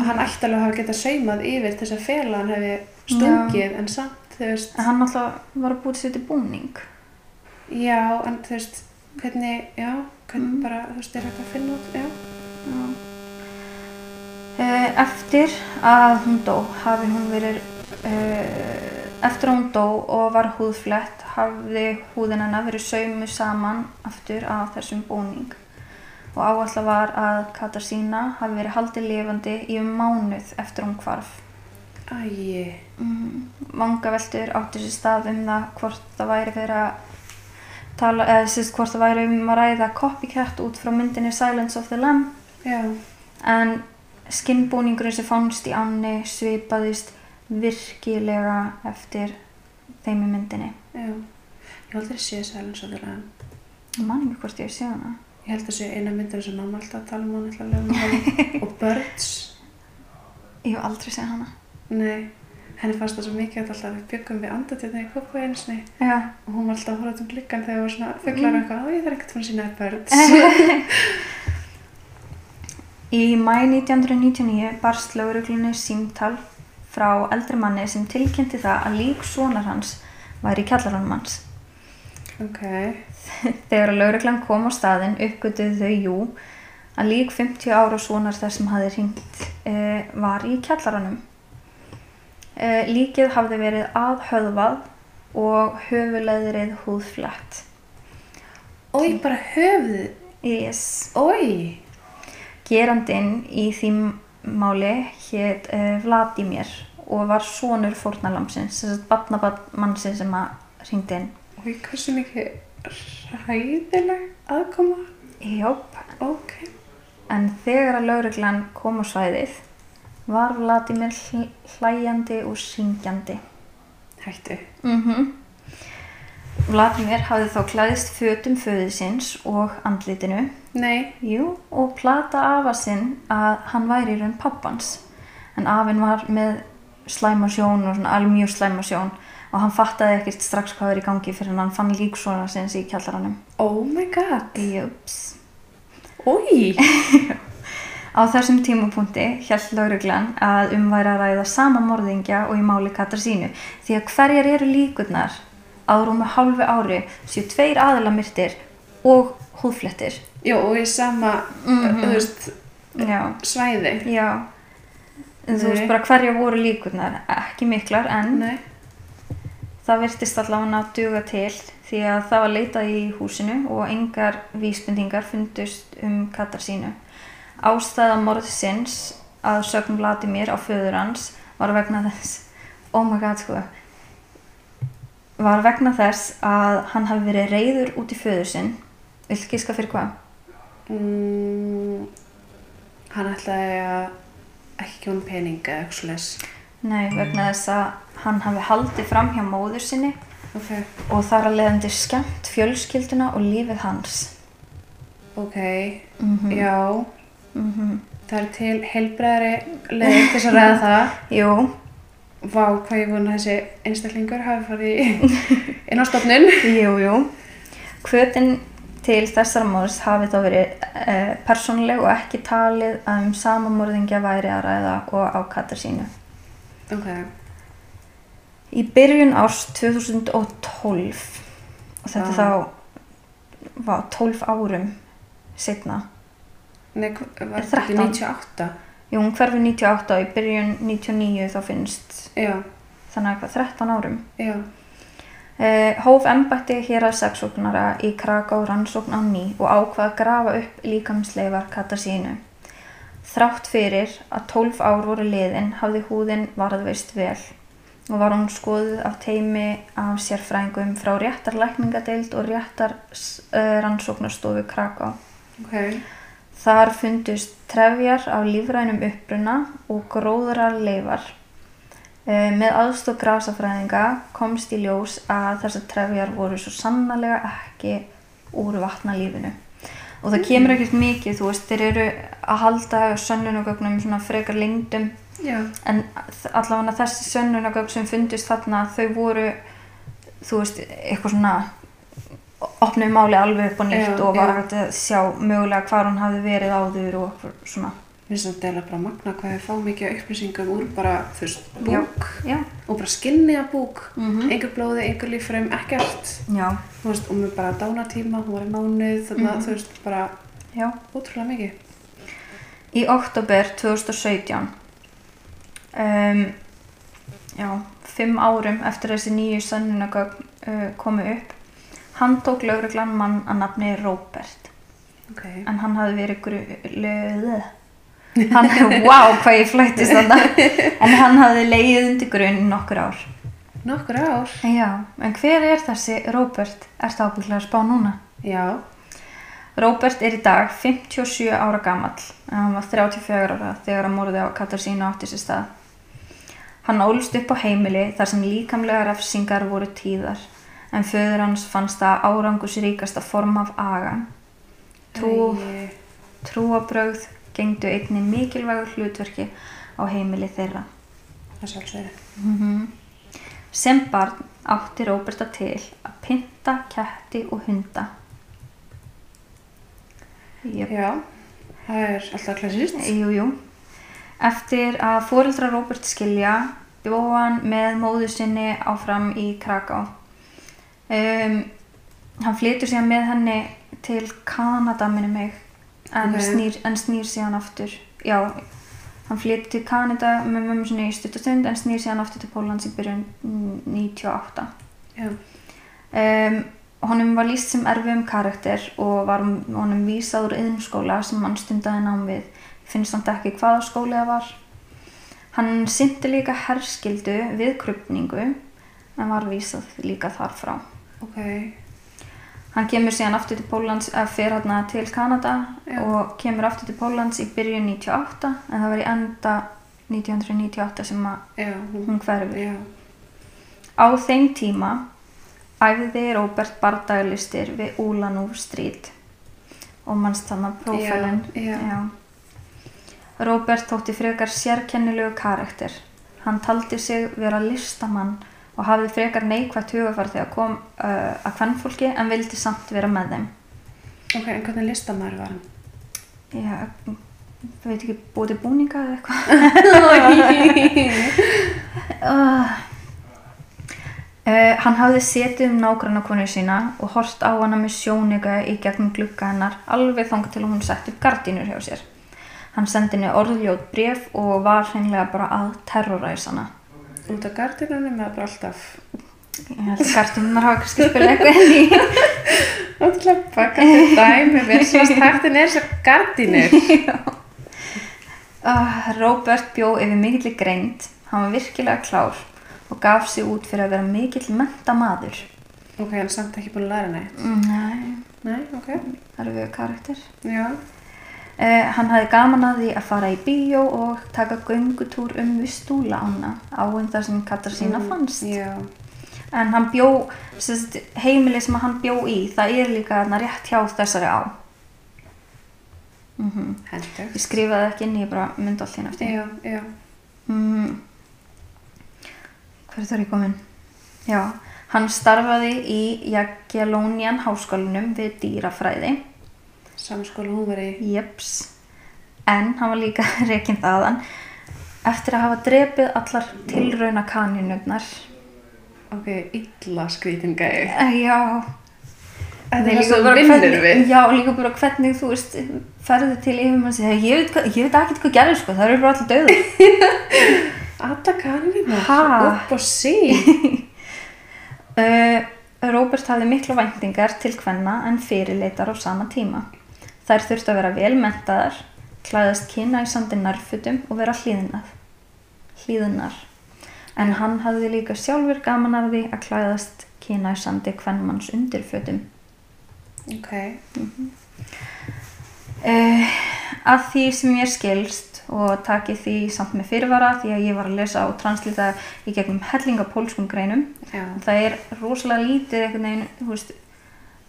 S2: hann ætti alveg að hafa getað saumað yfir þess að fela hann hefði stungið en samt, þú veist,
S1: en hann alltaf var að búið sér til búning.
S2: já, en þú veist, hvernig, já, hvernig
S1: Mhm.
S2: bara, þú veist, er hægt að finna út, já.
S1: Já. Eh, Eftir að hún dó hafi hún verið uh, eftir að hún dó og var húðflett hafði húðin hennar verið saumu saman aftur af þessum búning og áallega var að Katarsína hafi verið haldið lifandi í um mánuð eftir hún hvarf.
S2: Æi,
S1: Mm, Manga veldur átti sér stað um það hvort það væri verið að tala, eða sérst hvort það væri um að ræða copycat út frá myndinni Silence of the Lamb
S2: já,
S1: en skinnbúningurinn sem fannst í ánni svipaðist virkilega eftir þeim í myndinni.
S2: já. Ég það sé Silence of the Lamb.
S1: Ég man ekki hvort ég sé hana.
S2: Ég held að það sé eina myndina sem mamma alltaf tala um hann alltaf hann og Birds.
S1: Ég hef aldrei séð hana.
S2: Nei, henni fannst það svo mikið alltaf við byggum við andatjöfni í kókó einsni
S1: Já.
S2: og hún var alltaf að horfa út um gluggan þegar það var svona fugglar og eitthvað og ég þarf ekkert fann að sína Birds. [laughs]
S1: Í mæ 1999 barst lauruglunni símtal frá eldri manni sem tilkynnti það að lík sonar hans væri hans.
S2: ok,
S1: Þegar að lauruglan kom á staðinn uppgötuðu þau jú að lík 50 ára sonar þess sem hafi hringt e, var í kjallaranum. E, líkið hafði verið aðhöðvað og höfuleðrið húðflett.
S2: og ég bara höfði,
S1: Yes.
S2: oi,
S1: Gerandinn í því máli hétt uh, Vladimir og var sonur fórnalamsins, þess að batnabannsinn sem að hringdi inn.
S2: oi, hversu mikið ræðileg aðkoma,
S1: Jóp,
S2: ok,
S1: en þegar að lauruglan kom á svæðið var Vladimir hl- hlæjandi og syngjandi.
S2: hættu,
S1: Mm Vladimir hafði þá klæðist fötum föðisins og andlitinu.
S2: Nei,
S1: Jú, og plata afa sinn að hann væri í raun pappans. en afinn var með slæma sjón og svona alveg mjög slæma sjón og hann fattaði ekkert strax hvað er í gangi fyrir hann fann lík svona sinns í kjallaranum
S2: Oh my god.
S1: Jöps
S2: Új. [laughs]
S1: Á þessum tímapunkti held lauruglan að um væri að ræða sama morðingja og í máli Katarsínu því að hverjar eru líkurnar að rúmu hálfu ári séu tveir aðila myrtir og húðflettir.
S2: Jó, og í sama,
S1: Mhm.
S2: þú veist, svæði.
S1: já. En þú veist bara hverjar voru líkurnar, ekki miklar en
S2: Nei.
S1: Það virtist allavega að duga til því að það var leitað í húsinu og engar vísbendingar fundust um Katarsínu. Ástæða morðsins að sögn Vladimir á föður hans var vegna þess, oh my god sko, var vegna þess að hann hafi verið reyður út í föður sinn. Viltu gíska fyrir hvað?
S2: Mm, hann ætlaði að ekki kjóna pening eða eitthvað slags.
S1: Nei, vegna þess að hann hafi haldið fram hjá móður sinni
S2: Ok.
S1: og þar að leiðandi skemmt fjölskylduna og lífið hans.
S2: Ok,
S1: Mm
S2: já.
S1: -hmm.
S2: Það er til heilbreðari leið til að ræða það. [laughs]
S1: Jú,
S2: Vá, hvað ég vona þessi einstaklingur hafi farið [laughs] inn á stofnun.
S1: Jú, jú. Hvötin til þessara morðs hafi þá verið e, persónuleg og ekki talið að um sama morðingja væri að ræða og á Katarsínu.
S2: Ok,
S1: Í byrjun árs 2012, og þetta
S2: Vá.
S1: þá var 12 árum setna,
S2: nei, var þetta
S1: 13?
S2: 98?
S1: jú, hún hverfi 98 og í byrjun 99 þá finnst,
S2: Já,
S1: þannig að hvað, 13 árum.
S2: já,
S1: Eh, hóf embætti hér að sexóknara í Kraká rannsókn á ný og ákvað að grafa upp líkamsleifar Katarsínu. Þrátt fyrir að 12 ár voru liðin hafði húðin varðveist vel og var hún skoðuð af teimi af sérfræðingum frá réttarlækningadeild og réttar rannsóknarstofu Kraká.
S2: ok,
S1: Þar fundust trefjar af lífrænum uppruna og gróðrar leifar. Eh, Með aðstóð grasafræðinga komst í ljós að þessar trefjar voru svo sannarlega ekki úr vatnalífinu. Og það kemur ekkert mikið, þú veist, þeir eru að halda sönnunagögnum svona frekar lengdum
S2: já,
S1: en allavega þessi sönnunagögn sem fundust þarna þau voru, þú veist, eitthvað svona opnuð máli alveg upp á nýtt
S2: Já,
S1: og var að sjá mögulega hvar hún hafi verið áður og svona.
S2: Mér finnst þetta bara magna hvað við fáum mikið upplýsingum úr bara, þú veist, búk
S1: Já.
S2: og bara skinni af búk,
S1: Mm
S2: engur blóði, engur lífræm, ekkert,
S1: Já,
S2: þú veist, og með bara dánatíma, hún var í mánuð, þannig að
S1: Mhm.
S2: þú veist, bara
S1: já.
S2: ótrúlega mikið.
S1: Í oktober 2017, um, já, fimm árum eftir þessi nýju sönnunagögn uh, komu upp, hann tók lauruglan mann að nafni Róbert.
S2: Ok,
S1: En hann hafði verið gruð... Hann, wow, hvað ég flættist þarna. En hann hafði leið undir grunn í nokkur ár.
S2: nokkur ár,
S1: Já, en hver er þessi Róbert? Er það ábygglega að spá núna?
S2: já,
S1: Róbert er í dag 57 ára gamall, en hann var 34 ára þegar að morði á Katarsínu átti sér stað. Hann ólst upp á heimili þar sem líkamlega refsingar voru tíðar, en föður hans fannst það árangusríkasta form af aga. Trú,
S2: Æi,
S1: trúabrögð gengdu einni mikilvægur hlutverki á heimili þeirra.
S2: það sjálfsögði.
S1: Mm Sem barn átti Róberta til að pynta ketti og hunda. Jöp.
S2: Já, það er alltaf klassist.
S1: Jú, jú. Eftir að fóreldra Róbert skilja bjóð hann með móðu sinni áfram í Kraká. Um, hann flytur síðan með henni til Kanada minni mig en,
S2: Ok.
S1: snýr, en snýr síðan aftur. Já, hann flytur til Kanada með mömmu sinni í stuttastund en snýr síðan aftur til Pólans í byrjun mm, 98.
S2: Já,
S1: Um, honum var líst sem erfiðum karakter og var honum vísað úr yðnskóla sem hann stundaði nám við. Finnst hann ekki hvaða skóli það var. Hann synti líka herskildu við krupningu en var vísað líka þar frá.
S2: ok,
S1: Hann kemur síðan aftur til Póllands, eða fer hérna til Kanada
S2: Já.
S1: og kemur aftur til Póllands í byrjun 98 en það var í enda 1998 sem að
S2: já, hún,
S1: hverfur. Á þeim tíma æfði Róbert bardaglistir við Úlanúf Street og mannst þannig prófælun.
S2: Já, já.
S1: Robert þótti frekar sérkennilegu karakter. Hann taldi sig vera listamann og hafði frekar neikvægt hugafar þegar kom uh, að kvennfólki en vildi samt vera með þeim.
S2: Ok, en hvernig listamæður var hann?
S1: Já, það veit ekki, búið til búninga eða eitthvað. uh, [laughs] uh, hann hafði setið um nágranna konu sína og hort á hana með sjónika í gegnum glugga hennar alveg þangað til hún sett upp gardínur hjá sér. Hann sendi henni orðljót bref og var hreinlega bara að terroræsa hana.
S2: Út af gardinunum eða bara alltaf?
S1: Ég held að gardínunar hafa kannski spilað eitthvað inn í. [laughs]
S2: Ótrúlega bakandi dæmi, við svast hættin er þessar gardinur.
S1: Uh, [laughs] Robert bjó yfir mikill greind, hann var virkilega klár og gaf sig út fyrir að vera mikill mentamaður.
S2: Ok, hann samt ekki búin að læra neitt.
S1: Nei,
S2: Nei, ok.
S1: það eru við karakter.
S2: Já.
S1: Uh, hann hafði gaman að því að fara í bíó og taka göngutúr um við stúla ána áinn þar sem Katar sína fannst.
S2: Já.
S1: En hann bjó, sérst, heimili sem hann bjó í, það er líka þarna rétt hjá þessari á. Mm
S2: Hendur.
S1: Ég skrifaði ekki inn, ég bara myndi allt hérna eftir.
S2: Já, já.
S1: Mm. Hver er það ég komin? Já, hann starfaði í Jagiellonian háskólanum við dýrafræði.
S2: Samskóla hún var í...
S1: Jeps. En hann var líka [laughs] reikinn þaðan eftir að hafa drepið allar tilrauna kaninurnar.
S2: Ok, illa skrítin gæði.
S1: Eh, Já.
S2: Þetta er
S1: líka bara hvernig-. Já, líka bara hvernig þú veist, ferði til yfirmann og segja, ég veit, hvað- ég veit ekki hvað gerði sko, það eru bara allir döður.
S2: Alla kanina.
S1: Ha?
S2: Upp og sí.
S1: Uh, Robert hafði miklu væntingar til hvenna en fyrirleitar á sama tíma. Þær þurftu að vera velmentaðar, klæðast kynæsandi nærfutum og vera hlýðnað. Hlýðnar. En hann hafði líka sjálfur gaman af því að klæðast kynæsandi hvernmanns undirfötum.
S2: Ok.
S1: Uh, að því sem ég skilst og taki því samt með fyrirvara því að ég var að lesa og translita í gegnum hellinga pólskum greinum
S2: Já.
S1: það er rosalega lítið einhvern veginn, þú veist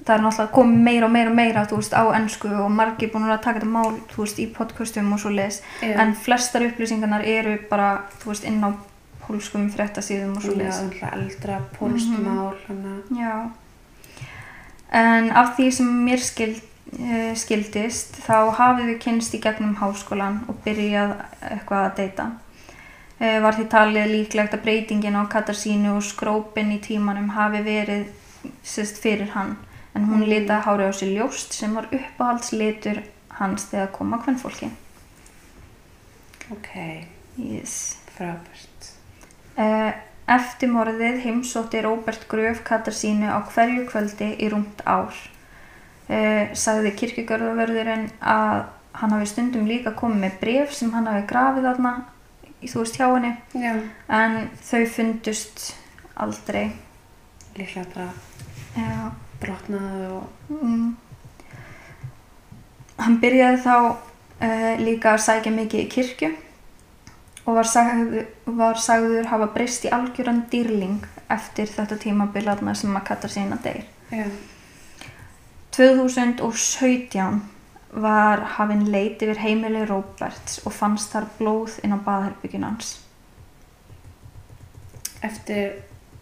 S1: það er náttúrulega komið meira og meira og meira veist, á ennsku og margir búin að taka þetta mál veist, í podcastum og svo les
S2: Já.
S1: en flestar upplýsingarnar eru bara veist, inn á pólskum fréttasíðum og svo
S2: Já,
S1: les
S2: alltaf eldra pólst
S1: Mhm.
S2: mál, hana.
S1: Já. En af því sem mér skild, uh, skildist þá hafið við kynst í gegnum háskólan og byrjað eitthvað að deyta. Uh, var því talið líklegt að breytingin á Katarsínu og skrópin í tímanum hafi verið sérst fyrir hann. En hún
S2: Mm.
S1: litaði hárið á sér ljóst sem var uppáhaldslitur hans þegar kom að kvennfólki.
S2: Ok,
S1: Yes.
S2: frábært.
S1: Uh, eftir morðið heimsótti Róbert Gröf Katarsínu á hverju kvöldi í rúmt ár. Uh, sagði kirkjugörðavörðurinn að hann hafi stundum líka komið með bref sem hann hafi grafið þarna, í- þú veist hjá henni,
S2: Já.
S1: en þau fundust aldrei.
S2: Líklega bara
S1: Já.
S2: Brotnaði og...
S1: Mm. Hann byrjaði þá uh, líka að sækja mikið í kirkju og var sagður, var sagður hafa breyst í algjöran dýrling eftir þetta tímabilaðna sem að kata sína deyr.
S2: Já.
S1: 2017 var hafinn leit yfir heimili Róberts og fannst þar blóð inn á baðherbyggin hans.
S2: Eftir,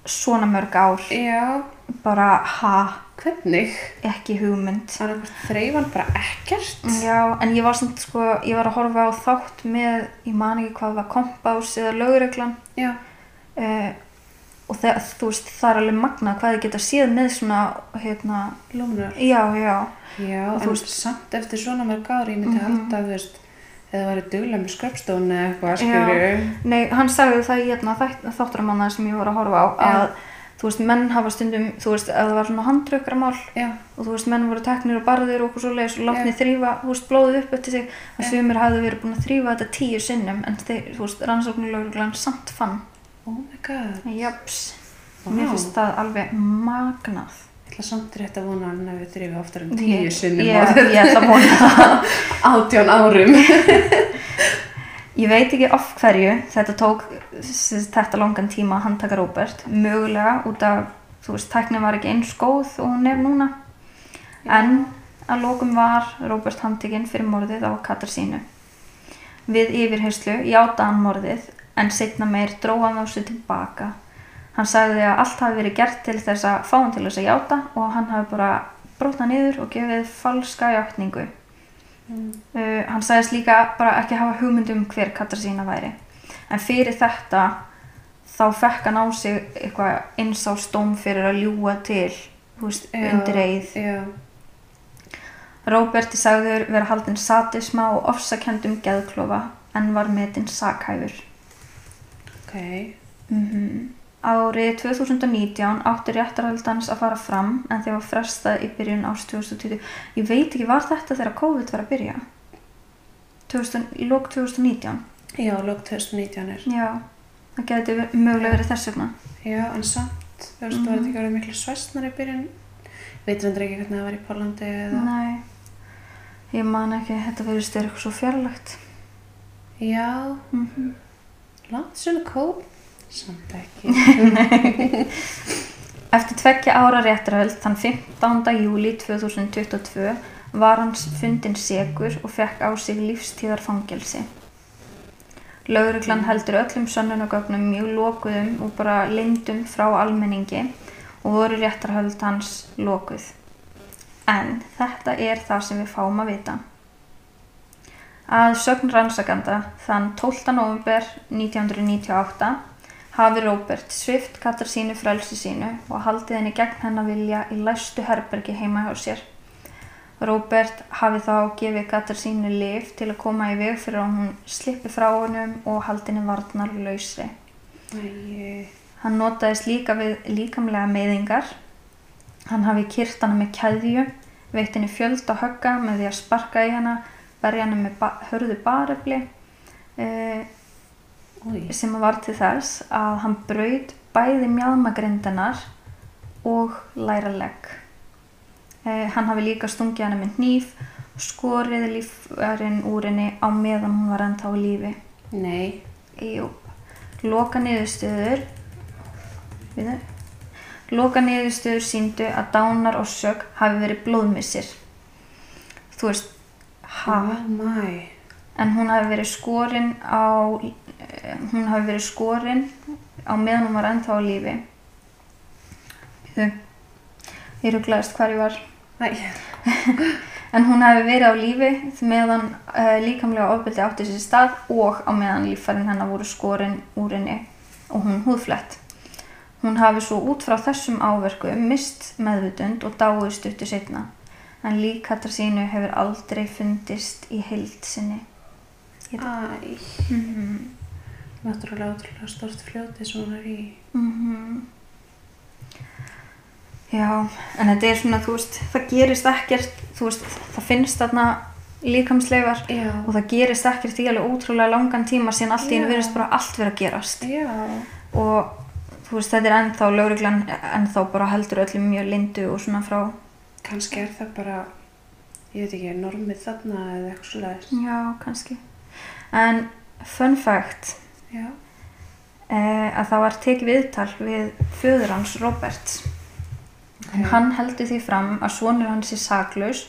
S1: Svona mörg ár,
S2: já,
S1: bara ha,
S2: hvernig?
S1: ekki hugmynd.
S2: Annarkvæmt þreifan bara ekkert?
S1: Já, en ég var samt sko, ég var að horfa á þátt með, ég man ekki hvað var kompás eða lögreglan
S2: Já.
S1: uh, og það, þú veist, það er alveg magnað hvað þið geta séð með svona, hérna,
S2: Lónar.
S1: já, já,
S2: Já,
S1: Og
S2: en veist, samt eftir svona mörg ári, ég myndi
S1: Mhm.
S2: halda, þú veist, eða það væri duglega með sköpstón eða eitthvað,
S1: Já.
S2: skilur
S1: nei, hann sagði það í hérna þátturamanna sem ég var að horfa á
S2: Já.
S1: að, þú veist, menn hafa stundum, þú veist, að það var svona handrökkramál og þú veist, menn voru teknir og barðir og okkur svo leiðis og látni þrýfa, þú veist, blóðið upp eftir sig að sumir hafði verið búin að þrýfa þetta tíu sinnum en þeir, þú veist, rannsóknulögreglan samt fann
S2: oh my god.
S1: Japs,
S2: Vá.
S1: mér finnst það alveg magnað.
S2: Ég ætla samt rétt að vona að hann hefur þrifið oftar en
S1: Ég-
S2: tíu sinnum
S1: Ég,
S2: á
S1: ég ætla að vona það. [laughs]
S2: átján árum. [laughs]
S1: Ég veit ekki of hverju þetta tók þetta langan tíma að handtaka Róbert. Mögulega út af, þú veist, tæknin var ekki eins góð og hún er núna. En að lókum var Róbert handtekinn fyrir morðið á Katarsínu. Við yfirheyslu játa hann morðið en setna meir dróða hann á sig tilbaka. Hann sagði að allt hafi verið gert til þess að fá hann til þess að játa og hann hafi bara brotnað niður og gefið falska játningu.
S2: Mm.
S1: Uh, hann sagðist líka bara ekki hafa hugmyndum hver Katarzyna væri. En fyrir þetta þá fekk hann á sig eitthvað einsásdóm fyrir að ljúga til þú veist,
S2: Já,
S1: undir eið.
S2: Já,
S1: Róberti sagður vera haldin satisma og ofsakendum geðklofa en var metinn sakhæfur.
S2: ok.
S1: Mm Árið 2019 átti réttarhaldans að fara fram en þegar var frestað í byrjun árs 2020. Ég veit ekki, var þetta þegar COVID var að byrja? 2000, í lók 2019?
S2: Já, lók 2019 er.
S1: Já, það geti mögulega verið þess vegna.
S2: Já, en samt, þú veist,
S1: Mhm.
S2: var þetta ekki verið miklu svæstnar í byrjun? Veitur hendur ekki hvernig það var í Pólandi eða?
S1: Nei, ég man ekki, þetta verið eitthvað svo fjarlægt.
S2: Já,
S1: Mm -hmm.
S2: langt svona kóp, samt ekki. [laughs]
S1: Eftir tveggja ára réttarhöld þann 15. júli 2022 var hans fundin segur og fekk á sig lífstíðarfangelsi. Lauruglan heldur öllum sönnunagögnum mjög lokuðum og bara lindum frá almenningi og voru réttarhöld hans lokuð. En þetta er það sem við fáum að vita. Að sögn rannsakanda þann 12. november 1998 hafi Róbert svift Katar sínu frelsi sínu og haldið henni gegn hennar vilja í læstu herbergi heima hjá sér. Róbert hafi þá gefið Katar sínu lif til að koma í veg fyrir að hún slippi frá honum og haldi henni varnar lausri. Hann notaðist líka við líkamlega meiðingar. Hann hafi kyrt hana með keðju, veitt henni fjöld á högga með því að sparka í hana, berja hana með ba hörðu barefli. Uh,
S2: úi,
S1: sem var til þess að hann braut bæði mjálmagrindanar og læra legg. Eh, hann hafi líka stungið hana með hníf og skorið lífverinn úr henni á meðan hún var ennþá í lífi.
S2: nei,
S1: Jú. Loka niðurstöður. Loka niðurstöður síndu að dánar og sög hafi verið blóðmissir. Þú veist, ha?
S2: oh my,
S1: en hún hafi verið skorin á hún hafi verið skorin á meðan hún var ennþá á lífi. Ég rugglaðist hvar ég var. [laughs] En hún hafi verið á lífi meðan uh, líkamlega ofbeldi átti sér stað og á meðan líffærin hennar voru skorin úr henni og hún húðflett. Hún hafi svo út frá þessum áverku mist meðvutund og dáið stuttu setna en líkatar sínu hefur aldrei fundist í heild sinni.
S2: Æ,
S1: Mhm.
S2: Náttúrulega ótrúlega stort fljóti sem hún er í.
S1: Mhm. Já, en þetta er svona, þú veist, það gerist ekkert, þú veist, það finnst þarna líkamsleifar
S2: Já,
S1: og það gerist ekkert í alveg ótrúlega langan tíma síðan allt í einu
S2: Já.
S1: virðist bara allt vera að gerast
S2: já,
S1: og þú veist, þetta er ennþá lögreglan, ennþá bara heldur öllum mjög lindu og svona frá,
S2: kannski er það bara, ég veit ekki, normið þarna eða eitthvað svoleiðis.
S1: já, kannski. En fun fact,
S2: Já,
S1: eh, að það var tekið viðtal við föður hans Roberts En
S2: ok.
S1: hann heldur því fram að svonur hans er saklaus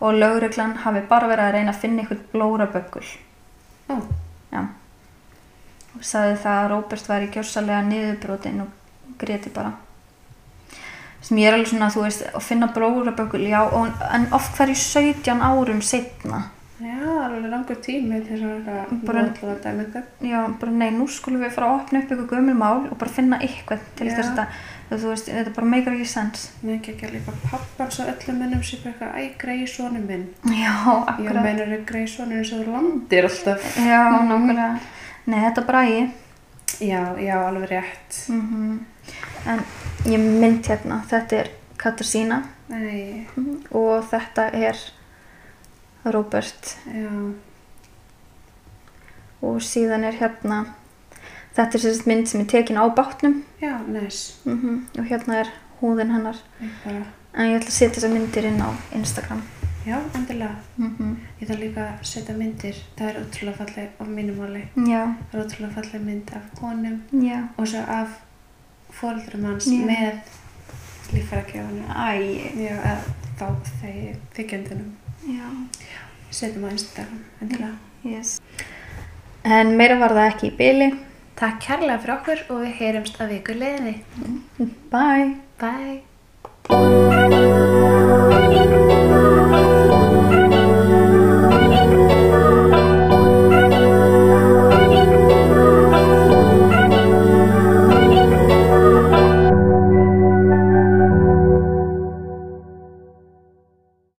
S1: og lögreglan hafi bara verið að reyna að finna eitthvað blóraböggul.
S2: Ó,
S1: Já. Og sagði það að Róbert var í gjörsalega niðurbrotin og greti bara. Sem ég er alveg svona, þú veist, að finna blóraböggul, já, og, en oft hverju 17 árum setna.
S2: Já, alveg langur tími til þess að
S1: Bara-
S2: að þetta.
S1: Já, bara nei, nú skulum við fara að opna upp eitthvað gömul mál og bara finna eitthvað til
S2: Já.
S1: þess að þú veist, þetta bara meikar ekki sens.
S2: Mér ekki ekki líka pappan svo öllum minnum sér bara eitthvað, æ, grei sonu minn.
S1: Já,
S2: Ég
S1: akkurat.
S2: meinar er grei sonu eins og þú landir alltaf.
S1: Já,
S2: Mhm.
S1: nákvæmlega. Nei, þetta er bragi.
S2: Já, já, alveg rétt.
S1: Mm En ég mynd hérna, þetta er Katarzyna
S2: Nei,
S1: og þetta er Robert
S2: já,
S1: og síðan er hérna, þetta er sérst mynd sem er tekin á bátnum
S2: já, næs.
S1: mm og hérna er húðin hennar.
S2: Bara,
S1: En ég ætla að setja þessar myndir inn á Instagram.
S2: já, endilega.
S1: Mm
S2: Ég þarf líka að setja myndir. Það er ótrúlega falleg á mínum máli.
S1: Já,
S2: Það er ótrúlega falleg mynd af honum
S1: já.
S2: og svo af fóreldrum hans með líffærakjöfunum.
S1: Æ,
S2: Já, eða þá þeir þykjendunum.
S1: Já.
S2: Setjum á Instagram, endilega.
S1: Yes. En meira var það ekki í byli.
S2: Takk kærlega fyrir okkur og við heyrumst að vikur leiðinni.
S1: Bye.
S2: Bye.